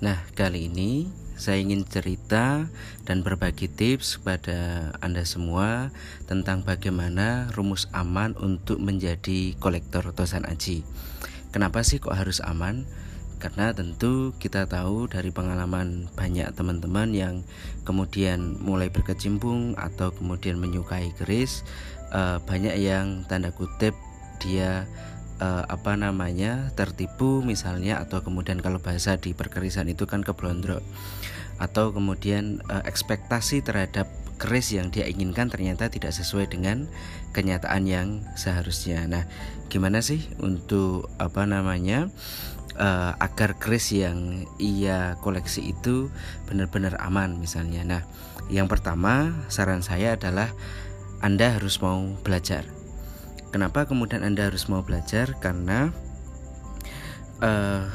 Nah, kali ini saya ingin cerita dan berbagi tips kepada Anda semua tentang bagaimana rumus aman untuk menjadi kolektor tosan aji. Kenapa sih kok harus aman? Karena tentu kita tahu dari pengalaman banyak teman-teman yang kemudian mulai berkecimpung atau kemudian menyukai keris, eh, banyak yang tanda kutip dia uh, apa namanya tertipu misalnya atau kemudian kalau bahasa di perkerisan itu kan keblondro atau kemudian uh, ekspektasi terhadap keris yang dia inginkan ternyata tidak sesuai dengan kenyataan yang seharusnya. Nah, gimana sih untuk apa namanya uh, agar keris yang ia koleksi itu benar-benar aman misalnya. Nah, yang pertama saran saya adalah Anda harus mau belajar Kenapa kemudian Anda harus mau belajar? Karena uh,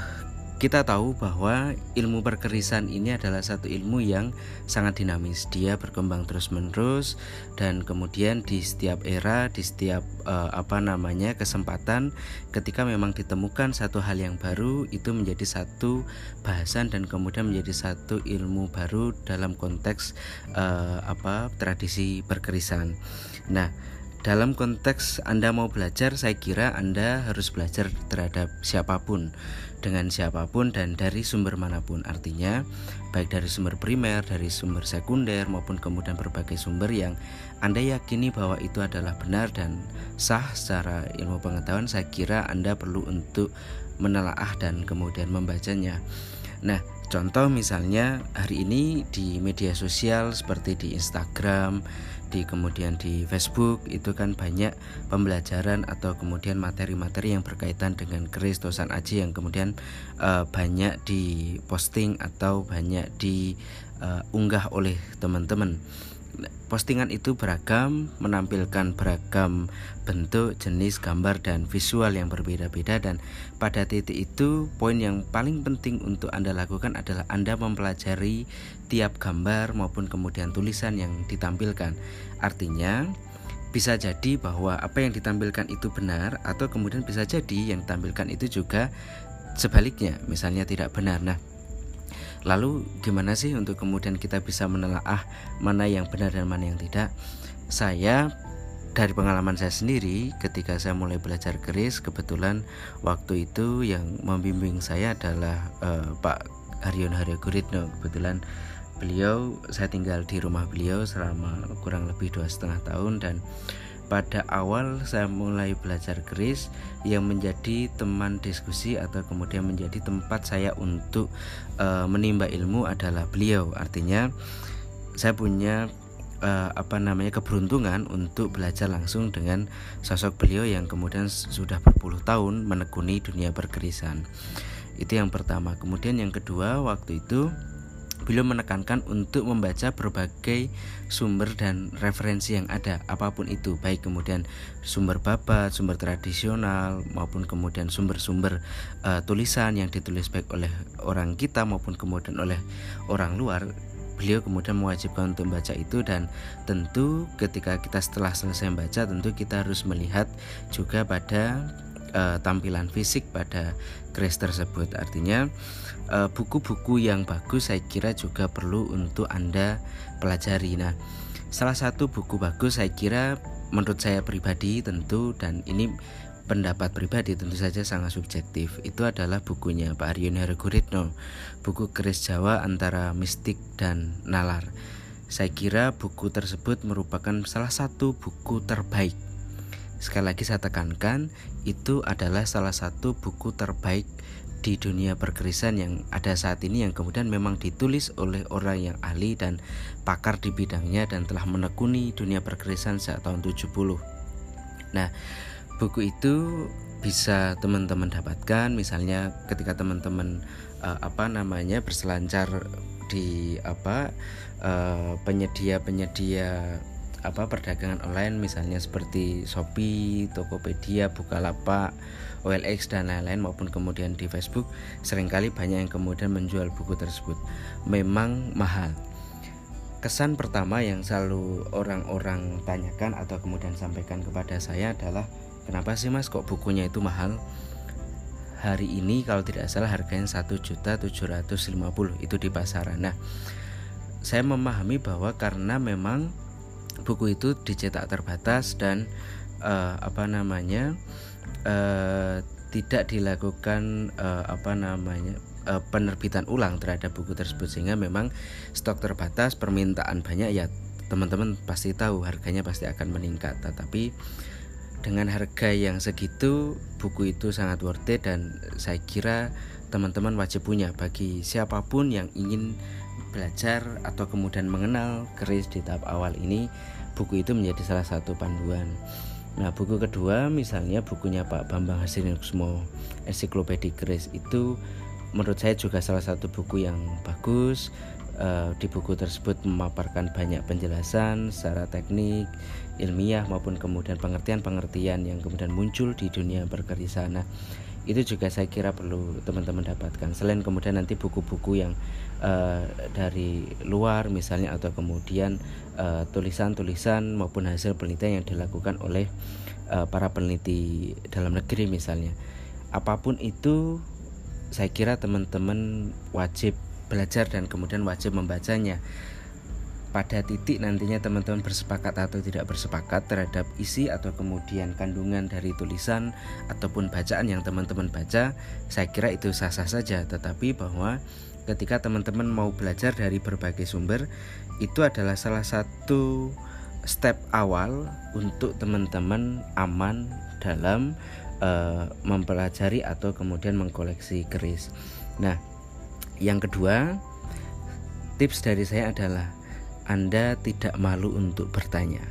kita tahu bahwa ilmu perkerisan ini adalah satu ilmu yang sangat dinamis. Dia berkembang terus-menerus dan kemudian di setiap era, di setiap uh, apa namanya kesempatan ketika memang ditemukan satu hal yang baru itu menjadi satu bahasan dan kemudian menjadi satu ilmu baru dalam konteks uh, apa tradisi perkerisan. Nah, dalam konteks Anda mau belajar, saya kira Anda harus belajar terhadap siapa pun, dengan siapa pun dan dari sumber mana pun. Artinya, baik dari sumber primer, dari sumber sekunder maupun kemudian berbagai sumber yang Anda yakini bahwa itu adalah benar dan sah secara ilmu pengetahuan, saya kira Anda perlu untuk menelaah dan kemudian membacanya. Nah, contoh misalnya hari ini di media sosial seperti di Instagram, di kemudian di Facebook itu kan banyak pembelajaran atau kemudian materi-materi yang berkaitan dengan keris dosan aji yang kemudian uh, banyak diposting atau banyak diunggah uh, oleh teman-teman. Postingan itu beragam, menampilkan beragam bentuk, jenis, gambar, dan visual yang berbeda-beda. Dan pada titik itu poin yang paling penting untuk Anda lakukan adalah Anda mempelajari tiap gambar maupun kemudian tulisan yang ditampilkan. Artinya, bisa jadi bahwa apa yang ditampilkan itu benar atau kemudian bisa jadi yang ditampilkan itu juga sebaliknya, misalnya tidak benar. Nah, Lalu gimana sih untuk kemudian kita bisa menelaah mana yang benar dan mana yang tidak? Saya dari pengalaman saya sendiri ketika saya mulai belajar keris kebetulan waktu itu yang membimbing saya adalah uh, Pak Haryon Haryo Guritno kebetulan beliau saya tinggal di rumah beliau selama kurang lebih dua setengah tahun dan pada awal saya mulai belajar keris yang menjadi teman diskusi atau kemudian menjadi tempat saya untuk uh, menimba ilmu adalah beliau. Artinya saya punya uh, apa namanya keberuntungan untuk belajar langsung dengan sosok beliau yang kemudian sudah berpuluh tahun menekuni dunia perkerisan itu yang pertama. Kemudian yang kedua waktu itu beliau menekankan untuk membaca berbagai sumber dan referensi yang ada apa pun itu baik kemudian sumber babat, sumber tradisional maupun kemudian sumber-sumber uh, tulisan yang ditulis baik oleh orang kita maupun kemudian oleh orang luar beliau kemudian mewajibkan untuk membaca itu dan tentu ketika kita setelah selesai membaca tentu kita harus melihat juga pada uh, tampilan fisik pada keris tersebut. Artinya eh, buku-buku uh, yang bagus saya kira juga perlu untuk Anda pelajari. Nah, salah satu buku bagus saya kira menurut saya pribadi tentu dan ini pendapat pribadi tentu saja sangat subjektif itu adalah bukunya Pak Aryon Heroguritno buku keris Jawa antara mistik dan nalar saya kira buku tersebut merupakan salah satu buku terbaik Sekali lagi saya tekankan, itu adalah salah satu buku terbaik di dunia perkerisan yang ada saat ini yang kemudian memang ditulis oleh orang yang ahli dan pakar di bidangnya dan telah menekuni dunia perkerisan sejak tahun 70. Nah, buku itu bisa teman-teman dapatkan misalnya ketika teman-teman uh, apa namanya berselancar di apa uh, penyedia-penyedia apa perdagangan online misalnya seperti Shopee, Tokopedia, Bukalapak, OLX dan lain-lain maupun kemudian di Facebook sering kali banyak yang kemudian menjual buku tersebut. Memang mahal. Kesan pertama yang selalu orang-orang tanyakan atau kemudian sampaikan kepada saya adalah kenapa sih mas kok bukunya itu mahal? Hari ini kalau tidak salah harganya satu juta tujuh ratus lima puluh itu di pasaran. Nah, saya memahami bahwa karena memang buku itu dicetak terbatas dan uh, apa namanya uh, tidak dilakukan uh, apa namanya uh, penerbitan ulang terhadap buku tersebut. Sehingga memang stok terbatas permintaan banyak ya teman-teman pasti tahu harganya pasti akan meningkat. Tetapi dengan harga yang segitu buku itu sangat worth it dan saya kira teman-teman wajib punya bagi siapa pun yang ingin belajar atau kemudian mengenal keris di tahap awal ini buku itu menjadi salah satu panduan nah buku kedua misalnya bukunya Pak Bambang Hasinuksmo ensiklopedia keris itu menurut saya juga salah satu buku yang bagus uh, di buku tersebut memaparkan banyak penjelasan secara teknik, ilmiah maupun kemudian pengertian-pengertian yang kemudian muncul di dunia berkerja sana. Itu juga saya kira perlu teman-teman dapatkan. Selain kemudian nanti buku-buku yang uh, dari luar misalnya atau kemudian tulisan tulisan-tulisan maupun hasil penelitian yang dilakukan oleh uh, para peneliti dalam negeri misalnya. Apa pun itu saya kira teman-teman wajib belajar dan kemudian wajib membacanya pada titik nantinya teman-teman bersepakat atau tidak bersepakat terhadap isi atau kemudian kandungan dari tulisan ataupun bacaan yang teman-teman baca saya kira itu sah-sah saja tetapi bahwa ketika teman-teman mau belajar dari berbagai sumber itu adalah salah satu step awal untuk teman-teman aman dalam uh, mempelajari atau kemudian mengkoleksi keris. Nah, yang kedua, tips dari saya adalah Anda tidak malu untuk bertanya.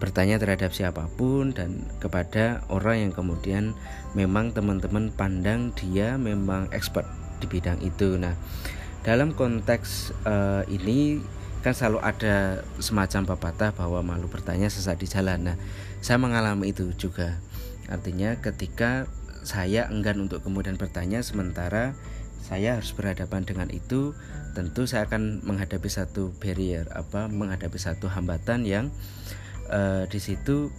Bertanya terhadap siapa pun dan kepada orang yang kemudian memang teman-teman pandang dia memang expert di bidang itu. Nah, dalam konteks uh, ini kan selalu ada semacam pepatah bahwa malu bertanya sesat di jalan. Nah, saya mengalami itu juga. Artinya ketika saya enggan untuk kemudian bertanya sementara saya harus berhadapan dengan itu tentu saya akan menghadapi satu barrier apa menghadapi satu hambatan yang uh, di situ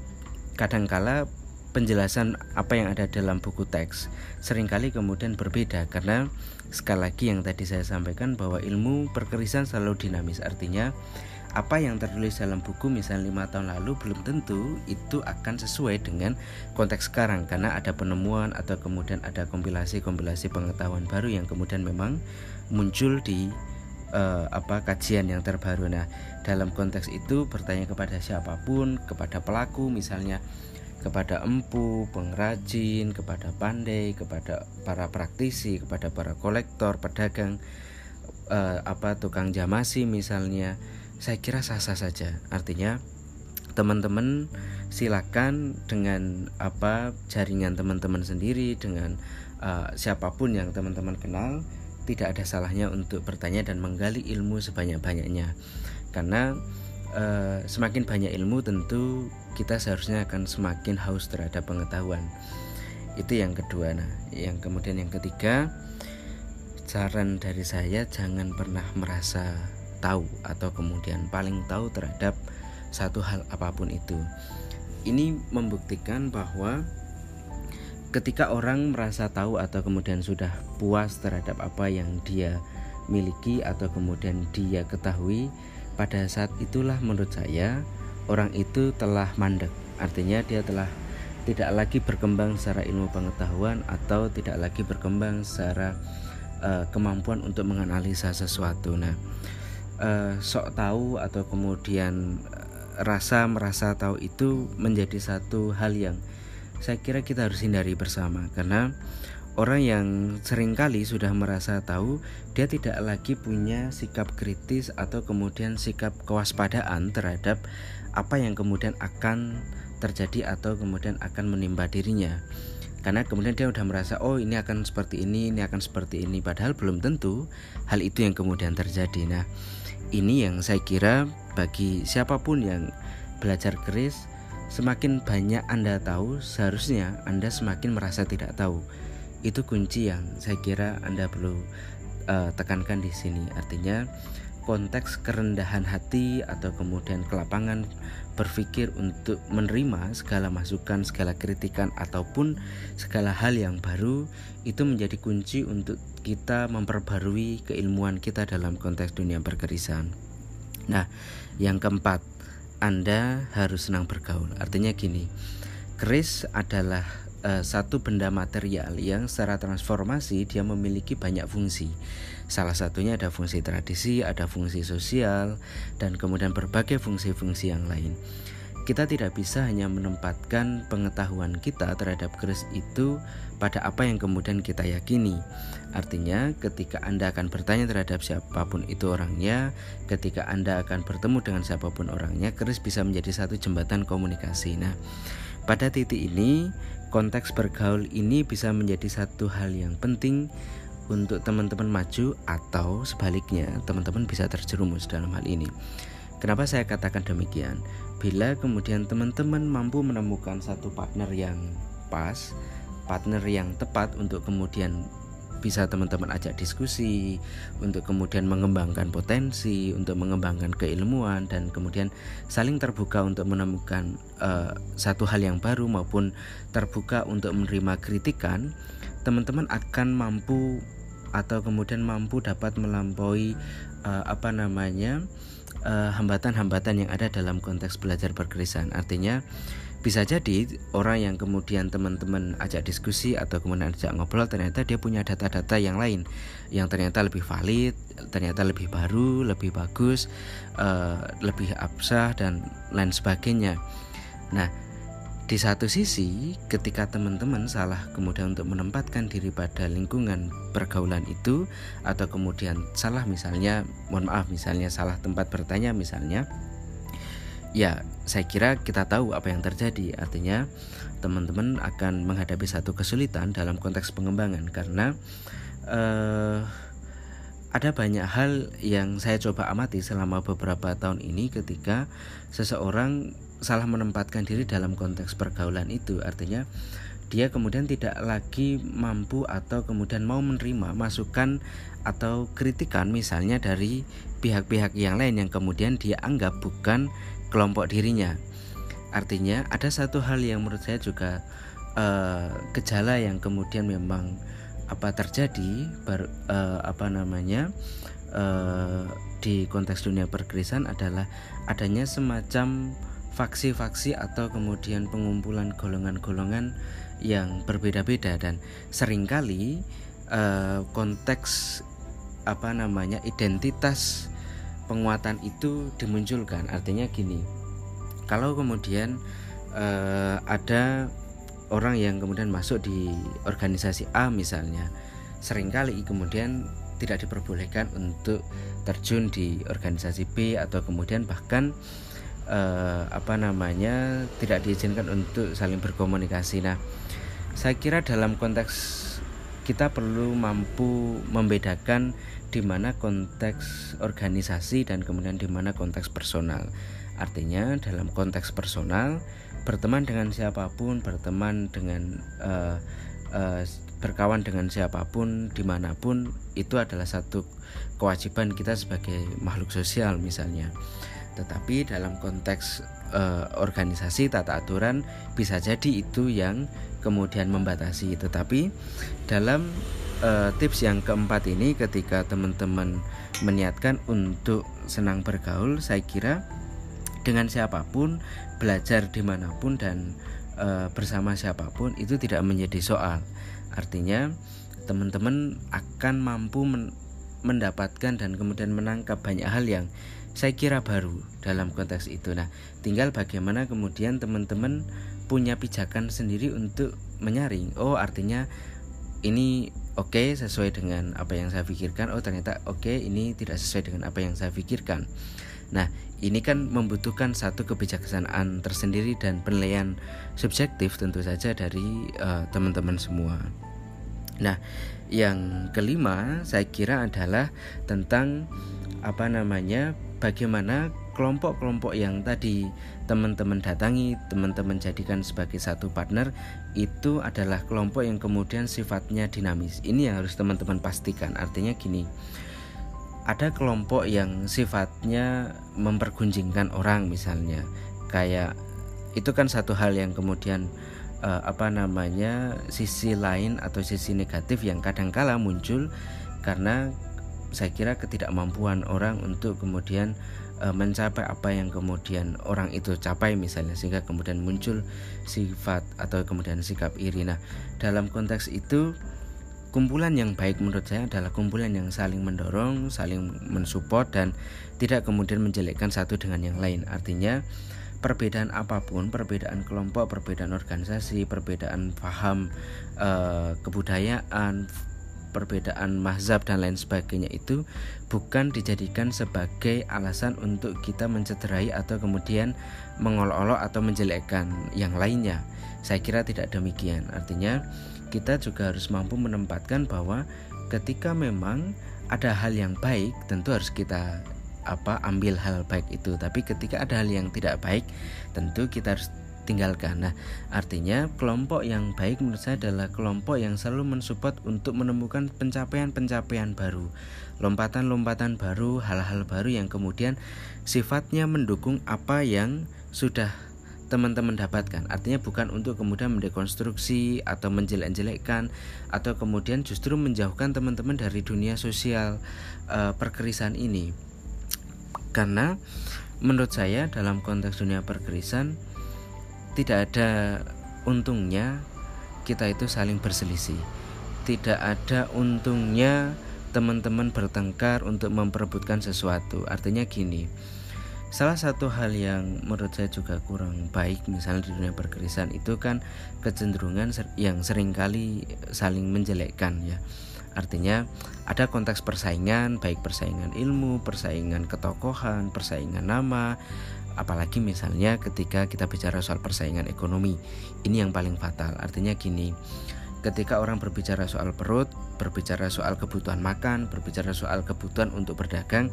kadangkala penjelasan apa yang ada dalam buku teks sering kali kemudian berbeda karena sekali lagi yang tadi saya sampaikan bahwa ilmu perkerisan selalu dinamis artinya apa yang tertulis dalam buku misalnya lima tahun lalu belum tentu itu akan sesuai dengan konteks sekarang karena ada penemuan atau kemudian ada kompilasi-kompilasi pengetahuan baru yang kemudian memang muncul di uh, apa kajian yang terbaru. Nah, dalam konteks itu bertanya kepada siapa pun, kepada pelaku misalnya kepada empu, pengrajin, kepada pandai, kepada para praktisi, kepada para kolektor, pedagang, uh, apa tukang jamasi misalnya saya kira sah-sah saja. Artinya teman-teman silakan dengan apa jaringan teman-teman sendiri dengan uh, siapa pun yang teman-teman kenal tidak ada salahnya untuk bertanya dan menggali ilmu sebanyak-banyaknya karena uh, semakin banyak ilmu tentu kita seharusnya akan semakin haus terhadap pengetahuan itu yang kedua nah yang kemudian yang ketiga saran dari saya jangan pernah merasa tahu atau kemudian paling tahu terhadap satu hal apa pun itu. Ini membuktikan bahwa ketika orang merasa tahu atau kemudian sudah puas terhadap apa yang dia miliki atau kemudian dia ketahui, pada saat itulah menurut saya orang itu telah mandek. Artinya dia telah tidak lagi berkembang secara ilmu pengetahuan atau tidak lagi berkembang secara uh, kemampuan untuk menganalisa sesuatu. Nah, uh, sok tahu atau kemudian uh, rasa merasa tahu itu menjadi satu hal yang saya kira kita harus hindari bersama karena orang yang sering kali sudah merasa tahu dia tidak lagi punya sikap kritis atau kemudian sikap kewaspadaan terhadap apa yang kemudian akan terjadi atau kemudian akan menimba dirinya. Karena kemudian dia sudah merasa oh ini akan seperti ini ini akan seperti ini padahal belum tentu hal itu yang kemudian terjadi. Nah ini yang saya kira bagi siapa pun yang belajar keris semakin banyak Anda tahu seharusnya Anda semakin merasa tidak tahu itu kunci yang saya kira Anda perlu uh, tekankan di sini artinya konteks kerendahan hati atau kemudian kelapangan berpikir untuk menerima segala masukan, segala kritikan ataupun segala hal yang baru itu menjadi kunci untuk kita memperbarui keilmuan kita dalam konteks dunia berkerisan. Nah, yang keempat, Anda harus senang bergaul. Artinya gini, keris adalah uh, satu benda material yang secara transformasi dia memiliki banyak fungsi. Salah satunya ada fungsi tradisi, ada fungsi sosial, dan kemudian berbagai fungsi-fungsi yang lain. Kita tidak bisa hanya menempatkan pengetahuan kita terhadap keris itu pada apa yang kemudian kita yakini. Artinya, ketika Anda akan bertanya terhadap siapa pun itu orangnya, ketika Anda akan bertemu dengan siapa pun orangnya, keris bisa menjadi satu jembatan komunikasi. Nah, pada titik ini, konteks bergaul ini bisa menjadi satu hal yang penting untuk teman-teman maju atau sebaliknya teman-teman bisa terjerumus dalam hal ini. Kenapa saya katakan demikian? Bila kemudian teman-teman mampu menemukan satu partner yang pas, partner yang tepat untuk kemudian bisa teman-teman ajak diskusi untuk kemudian mengembangkan potensi, untuk mengembangkan keilmuan dan kemudian saling terbuka untuk menemukan uh, satu hal yang baru maupun terbuka untuk menerima kritikan, teman-teman akan mampu atau kemudian mampu dapat melampaui uh, apa namanya hambatan-hambatan uh, yang ada dalam konteks belajar berkerisan. Artinya bisa jadi orang yang kemudian teman-teman ajak diskusi atau kemudian ajak ngobrol ternyata dia punya data-data yang lain yang ternyata lebih valid, ternyata lebih baru, lebih bagus, uh, lebih absah dan lain sebagainya. Nah, di satu sisi, ketika teman-teman salah kemudian untuk menempatkan diri pada lingkungan pergaulan itu, atau kemudian salah misalnya, mohon maaf, misalnya salah tempat bertanya, misalnya, ya saya kira kita tahu apa yang terjadi. Artinya teman-teman akan menghadapi satu kesulitan dalam konteks pengembangan karena uh, ada banyak hal yang saya coba amati selama beberapa tahun ini ketika seseorang salah menempatkan diri dalam konteks pergaulan itu. Artinya dia kemudian tidak lagi mampu atau kemudian mau menerima masukan atau kritikan misalnya dari pihak-pihak yang lain yang kemudian dia anggap bukan kelompok dirinya. Artinya ada satu hal yang menurut saya juga uh, gejala yang kemudian memang apa terjadi ber, uh, apa namanya uh, di konteks dunia perkerisan adalah adanya semacam faksi-faksi atau kemudian pengumpulan golongan-golongan yang berbeda-beda dan sering kali uh, konteks apa namanya identitas penguatan itu dimunculkan. Artinya gini kalau kemudian uh, ada orang yang kemudian masuk di organisasi A misalnya sering kali kemudian tidak diperbolehkan untuk terjun di organisasi B atau kemudian bahkan uh, apa namanya tidak diizinkan untuk saling berkomunikasi. Nah saya kira dalam konteks kita perlu mampu membedakan di mana konteks organisasi dan kemudian di mana konteks personal. Artinya dalam konteks personal berteman dengan siapa pun, berteman dengan uh, uh, berkawan dengan siapa pun di mana pun itu adalah satu kewajiban kita sebagai makhluk sosial misalnya. Tetapi dalam konteks uh, organisasi tata aturan bisa jadi itu yang kemudian membatasi. Tetapi dalam uh, tips yang keempat ini ketika teman-teman meniatkan untuk senang bergaul saya kira dengan siapa pun belajar di mana pun dan uh, bersama siapa pun itu tidak menjadi soal. Artinya teman-teman akan mampu men mendapatkan dan kemudian menangkap banyak hal yang saya kira baru dalam konteks itu. Nah tinggal bagaimana kemudian teman-teman punya pijakan sendiri untuk menyaring. Oh artinya ini oke okay, sesuai dengan apa yang saya pikirkan. Oh ternyata oke okay, ini tidak sesuai dengan apa yang saya pikirkan. Nah ini kan membutuhkan satu kebijaksanaan tersendiri dan penilaian subjektif tentu saja dari uh, teman-teman semua. Nah yang kelima saya kira adalah tentang apa namanya bagaimana kelompok-kelompok yang tadi teman-teman datangi, teman-teman jadikan sebagai satu partner itu adalah kelompok yang kemudian sifatnya dinamis. Ini yang harus teman-teman pastikan. Artinya gini, ada kelompok yang sifatnya mempergunjingkan orang misalnya kayak itu kan satu hal yang kemudian uh, apa namanya sisi lain atau sisi negatif yang kadangkala muncul karena saya kira ketidakmampuan orang untuk kemudian mencapai apa yang kemudian orang itu capai misalnya sehingga kemudian muncul sifat atau kemudian sikap iri. Nah, dalam konteks itu kumpulan yang baik menurut saya adalah kumpulan yang saling mendorong, saling mensupport dan tidak kemudian menjelekkan satu dengan yang lain. Artinya perbedaan apa pun, perbedaan kelompok, perbedaan organisasi, perbedaan paham eh, kebudayaan, perbedaan mazhab dan lain sebagainya itu bukan dijadikan sebagai alasan untuk kita mencederai atau kemudian mengolok-olok atau menjelekkan yang lainnya. Saya kira tidak demikian. Artinya kita juga harus mampu menempatkan bahwa ketika memang ada hal yang baik tentu harus kita apa ambil hal baik itu tapi ketika ada hal yang tidak baik tentu kita harus tinggalkan nah artinya kelompok yang baik menurut saya adalah kelompok yang selalu mensupport untuk menemukan pencapaian-pencapaian baru lompatan-lompatan baru hal-hal baru yang kemudian sifatnya mendukung apa yang sudah teman-teman dapatkan. Artinya bukan untuk kemudian mendekonstruksi atau menjelek-jelekkan atau kemudian justru menjauhkan teman-teman dari dunia sosial uh, perkerisan ini. Karena menurut saya dalam konteks dunia perkerisan tidak ada untungnya kita itu saling berselisih. Tidak ada untungnya teman-teman bertengkar untuk memperebutkan sesuatu. Artinya gini, Salah satu hal yang menurut saya juga kurang baik misalnya di dunia perkerisan itu kan kecenderungan yang sering kali saling menjelekkan ya. Artinya ada konteks persaingan baik persaingan ilmu, persaingan ketokohan, persaingan nama, apalagi misalnya ketika kita bicara soal persaingan ekonomi. Ini yang paling fatal. Artinya gini, ketika orang berbicara soal perut, berbicara soal kebutuhan makan, berbicara soal kebutuhan untuk berdagang,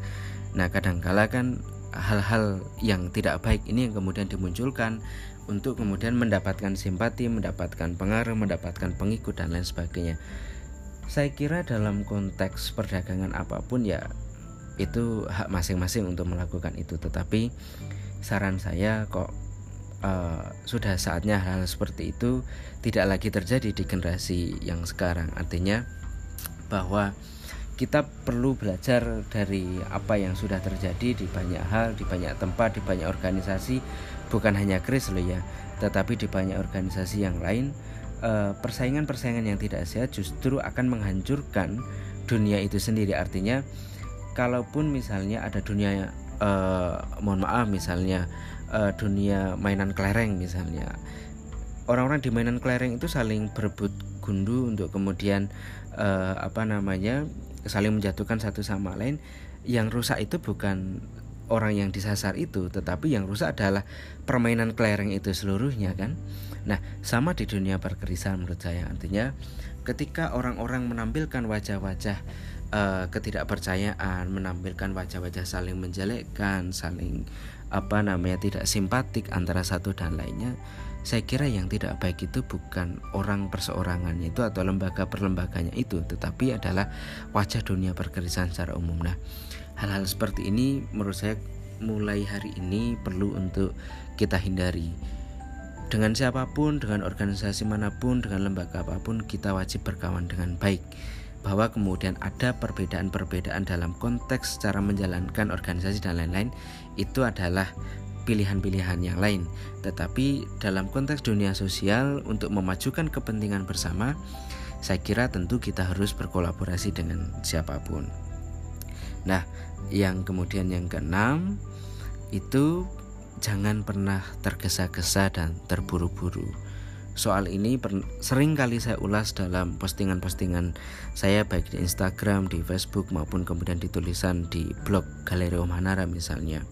nah kadangkala kan hal-hal yang tidak baik ini yang kemudian dimunculkan untuk kemudian mendapatkan simpati, mendapatkan pengaruh, mendapatkan pengikut dan lain sebagainya. Saya kira dalam konteks perdagangan apa pun ya itu hak masing-masing untuk melakukan itu, tetapi saran saya kok uh, sudah saatnya hal, hal seperti itu tidak lagi terjadi di generasi yang sekarang. Artinya bahwa kita perlu belajar dari apa yang sudah terjadi di banyak hal, di banyak tempat, di banyak organisasi, bukan hanya Kris loh ya, tetapi di banyak organisasi yang lain. Eh, persaingan-persaingan yang tidak sehat justru akan menghancurkan dunia itu sendiri. Artinya, kalaupun misalnya ada dunia, eh, mohon maaf, misalnya eh, dunia mainan kelereng, misalnya. Orang-orang di mainan kelereng itu saling berebut gundu untuk kemudian apa namanya saling menjatuhkan satu sama lain. Yang rusak itu bukan orang yang disasar itu tetapi yang rusak adalah permainan kelereng itu seluruhnya kan? Nah sama di dunia perkerisan menurut saya. Artinya ketika orang-orang menampilkan wajah-wajah uh, ketidakpercayaan menampilkan wajah-wajah saling menjelekkan saling apa namanya tidak simpatik antara satu dan lainnya saya kira yang tidak baik itu bukan orang perseorangannya itu atau lembaga perlembaganya itu tetapi adalah wajah dunia perkerisan secara umum. Nah hal-hal seperti ini menurut saya mulai hari ini perlu untuk kita hindari. Dengan siapa pun, dengan organisasi mana pun, dengan lembaga apa pun kita wajib berkawan dengan baik bahwa kemudian ada perbedaan-perbedaan dalam konteks cara menjalankan organisasi dan lain-lain itu adalah pilihan-pilihan yang lain, tetapi dalam konteks dunia sosial untuk memajukan kepentingan bersama, saya kira tentu kita harus berkolaborasi dengan siapa pun. Nah, yang kemudian yang keenam itu jangan pernah tergesa-gesa dan terburu-buru. Soal ini sering kali saya ulas dalam postingan-postingan saya baik di Instagram, di Facebook maupun kemudian di tulisan di blog Galeri Om Hanara misalnya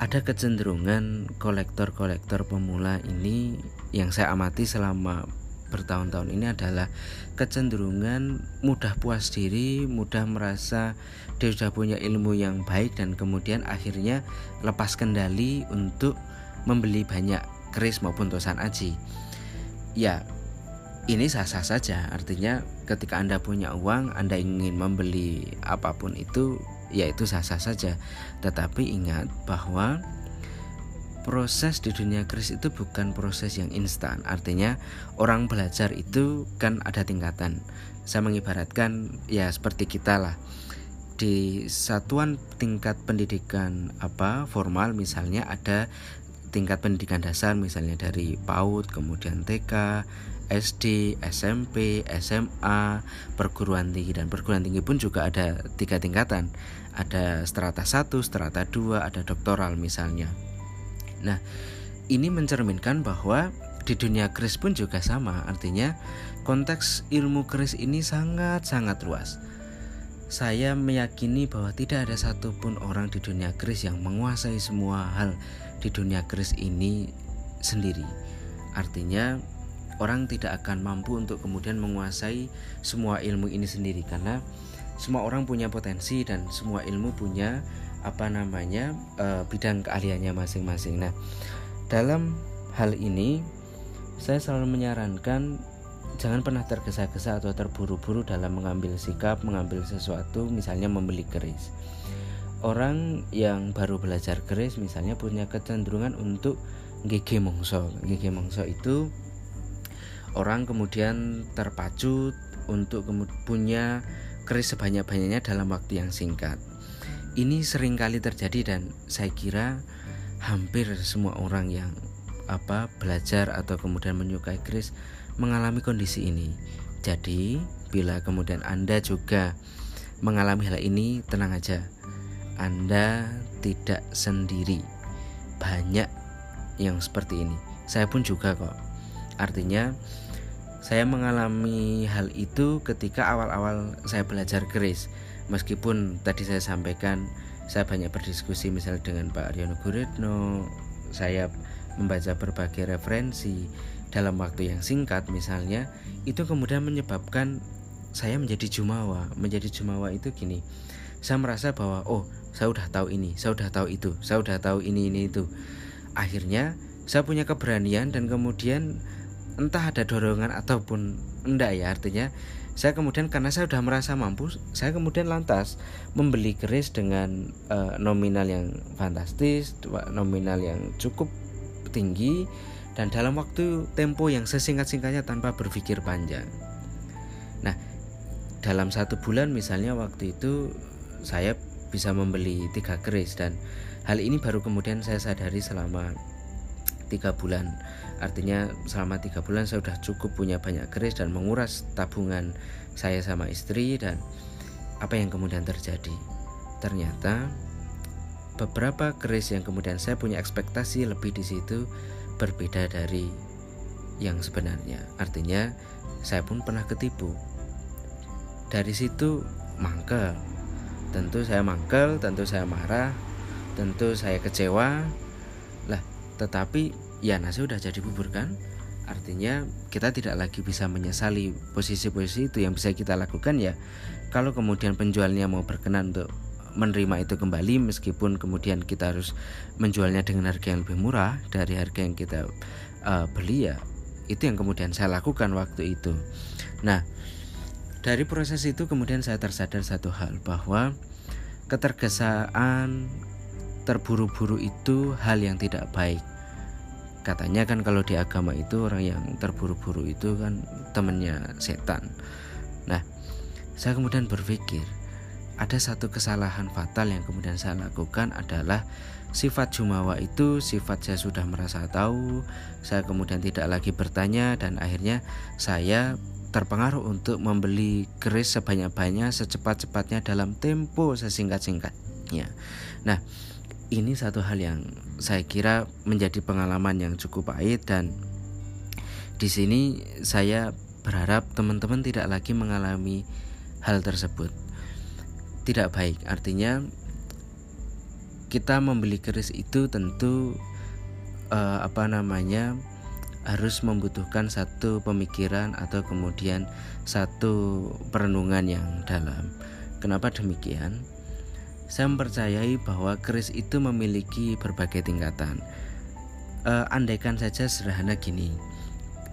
ada kecenderungan kolektor-kolektor pemula ini yang saya amati selama bertahun-tahun ini adalah kecenderungan mudah puas diri, mudah merasa dia sudah punya ilmu yang baik dan kemudian akhirnya lepas kendali untuk membeli banyak keris maupun tosan aji. Ya, ini sah-sah saja. Artinya ketika Anda punya uang, Anda ingin membeli apa pun itu, ya itu sah-sah saja. Tetapi ingat bahwa proses di dunia keris itu bukan proses yang instan. Artinya orang belajar itu kan ada tingkatan. Saya mengibaratkan ya seperti kita lah. Di satuan tingkat pendidikan apa formal misalnya ada tingkat pendidikan dasar misalnya dari PAUD, kemudian TK, SD, SMP, SMA, perguruan tinggi dan perguruan tinggi pun juga ada tiga tingkatan. Ada strata 1, strata 2, ada doktoral misalnya. Nah, ini mencerminkan bahwa di dunia keris pun juga sama. Artinya konteks ilmu keris ini sangat-sangat luas. Saya meyakini bahwa tidak ada satupun orang di dunia keris yang menguasai semua hal di dunia keris ini sendiri. Artinya orang tidak akan mampu untuk kemudian menguasai semua ilmu ini sendiri karena semua orang punya potensi dan semua ilmu punya apa namanya e, bidang keahliannya masing-masing. Nah, dalam hal ini saya selalu menyarankan jangan pernah tergesa-gesa atau terburu-buru dalam mengambil sikap, mengambil sesuatu, misalnya membeli keris orang yang baru belajar keris misalnya punya kecenderungan untuk gigi mongso gigi mongso itu orang kemudian terpacu untuk punya keris sebanyak-banyaknya dalam waktu yang singkat. Ini sering kali terjadi dan saya kira hampir semua orang yang apa belajar atau kemudian menyukai keris mengalami kondisi ini. Jadi bila kemudian Anda juga mengalami hal ini tenang aja anda tidak sendiri. Banyak yang seperti ini. Saya pun juga kok. Artinya saya mengalami hal itu ketika awal-awal saya belajar keris. Meskipun tadi saya sampaikan saya banyak berdiskusi misalnya dengan Pak Aryono Guritno, saya membaca berbagai referensi dalam waktu yang singkat misalnya, itu kemudian menyebabkan saya menjadi jumawa. Menjadi jumawa itu gini. Saya merasa bahwa oh saya udah tahu ini saya udah tahu itu saya udah tahu ini ini itu. Akhirnya saya punya keberanian dan kemudian entah ada dorongan ataupun enggak ya artinya saya kemudian karena saya sudah merasa mampu saya kemudian lantas membeli keris dengan uh, nominal yang fantastis nominal yang cukup tinggi dan dalam waktu tempo yang sesingkat-singkatnya tanpa berpikir panjang. Nah dalam satu bulan misalnya waktu itu saya bisa membeli tiga keris. Dan hal ini baru kemudian saya sadari selama tiga bulan. Artinya selama tiga bulan saya sudah cukup punya banyak keris dan menguras tabungan saya sama istri. Dan apa yang kemudian terjadi? Ternyata beberapa keris yang kemudian saya punya ekspektasi lebih di situ berbeda dari yang sebenarnya. Artinya saya pun pernah ketipu. Dari situ mangkel tentu saya mangkel tentu saya marah tentu saya kecewa. Lah tetapi ya nasi udah jadi bubur kan? Artinya kita tidak lagi bisa menyesali posisi-posisi itu yang bisa kita lakukan ya. Kalau kemudian penjualnya mau berkenan untuk menerima itu kembali meskipun kemudian kita harus menjualnya dengan harga yang lebih murah dari harga yang kita uh, beli ya itu yang kemudian saya lakukan waktu itu. Nah dari proses itu kemudian saya tersadar satu hal bahwa ketergesaan terburu-buru itu hal yang tidak baik. Katanya kan kalau di agama itu orang yang terburu-buru itu kan temannya setan. Nah, saya kemudian berpikir ada satu kesalahan fatal yang kemudian saya lakukan adalah sifat jumawa itu sifat saya sudah merasa tahu, saya kemudian tidak lagi bertanya dan akhirnya saya terpengaruh untuk membeli keris sebanyak-banyaknya secepat-cepatnya dalam tempo sesingkat-singkatnya. Nah, ini satu hal yang saya kira menjadi pengalaman yang cukup pahit dan di sini saya berharap teman-teman tidak lagi mengalami hal tersebut. Tidak baik, artinya kita membeli keris itu tentu uh, apa namanya harus membutuhkan satu pemikiran atau kemudian satu perenungan yang dalam. Kenapa demikian? Saya mempercayai bahwa keris itu memiliki berbagai tingkatan. E, andaikan saja sederhana gini,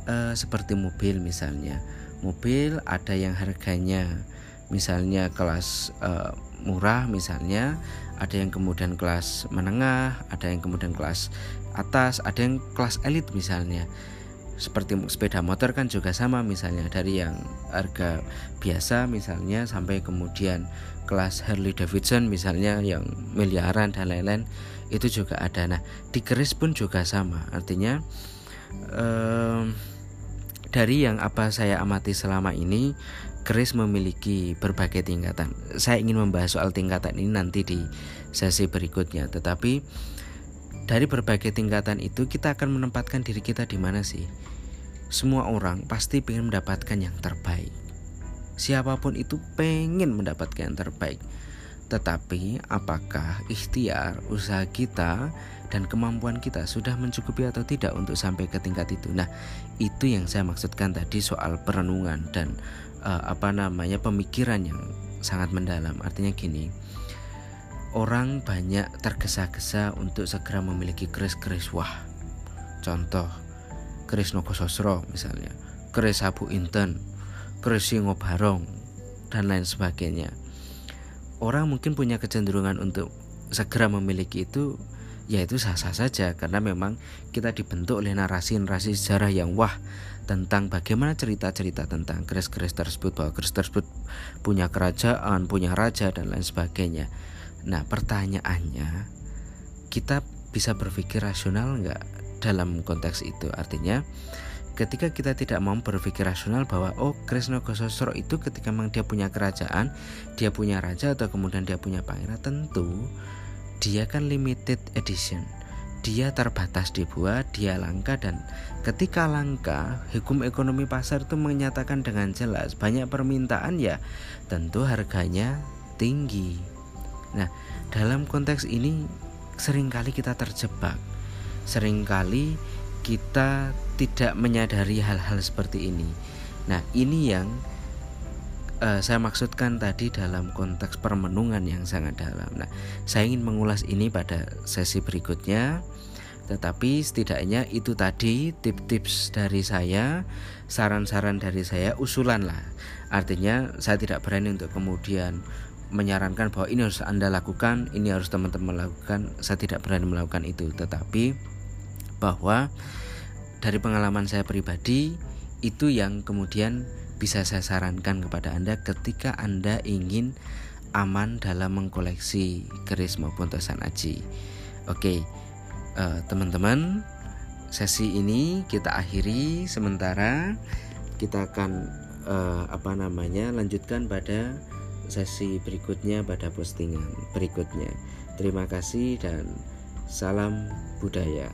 uh, seperti mobil misalnya mobil ada yang harganya misalnya kelas uh, murah misalnya ada yang kemudian kelas menengah ada yang kemudian kelas atas ada yang kelas elit misalnya. Seperti sepeda motor kan juga sama misalnya dari yang harga biasa misalnya sampai kemudian kelas Harley Davidson misalnya yang miliaran dan lain-lain itu juga ada. Nah di keris pun juga sama artinya um, dari yang apa saya amati selama ini keris memiliki berbagai tingkatan. Saya ingin membahas soal tingkatan ini nanti di sesi berikutnya tetapi dari berbagai tingkatan itu kita akan menempatkan diri kita di mana sih? Semua orang pasti ingin mendapatkan yang terbaik. Siapa pun itu pengen mendapatkan yang terbaik. Tetapi apakah ikhtiar, usaha kita dan kemampuan kita sudah mencukupi atau tidak untuk sampai ke tingkat itu? Nah, itu yang saya maksudkan tadi soal perenungan dan uh, apa namanya pemikiran yang sangat mendalam. Artinya gini, orang banyak tergesa-gesa untuk segera memiliki keris-keris wah. Contoh, keris Nogososro misalnya, keris Abu Inten, keris Singo Barong, dan lain sebagainya. Orang mungkin punya kecenderungan untuk segera memiliki itu yaitu sah-sah saja karena memang kita dibentuk oleh narasi-narasi sejarah yang wah tentang bagaimana cerita-cerita tentang keris-keris tersebut bahwa keris tersebut punya kerajaan, punya raja dan lain sebagainya. Nah pertanyaannya kita bisa berpikir rasional nggak dalam konteks itu artinya ketika kita tidak mau berpikir rasional bahwa oh Krishna Gososro itu ketika memang dia punya kerajaan dia punya raja atau kemudian dia punya pangeran tentu dia kan limited edition dia terbatas dibuat, dia langka dan ketika langka, hukum ekonomi pasar itu menyatakan dengan jelas banyak permintaan ya tentu harganya tinggi. Nah, dalam konteks ini sering kali kita terjebak. Seringkali kita tidak menyadari hal-hal seperti ini. Nah, ini yang uh, saya maksudkan tadi dalam konteks permenungan yang sangat dalam. Nah, saya ingin mengulas ini pada sesi berikutnya. Tetapi setidaknya itu tadi tips-tips dari saya, saran-saran dari saya, usulan lah. Artinya saya tidak berani untuk kemudian menyarankan bahwa ini harus Anda lakukan, ini harus teman-teman lakukan. Saya tidak berani melakukan itu, tetapi bahwa dari pengalaman saya pribadi itu yang kemudian bisa saya sarankan kepada Anda ketika Anda ingin aman dalam mengkoleksi keris maupun tosan aji. Oke, uh, teman-teman, sesi ini kita akhiri sementara. Kita akan uh, apa namanya lanjutkan pada sesi berikutnya pada postingan berikutnya. Terima kasih dan salam budaya.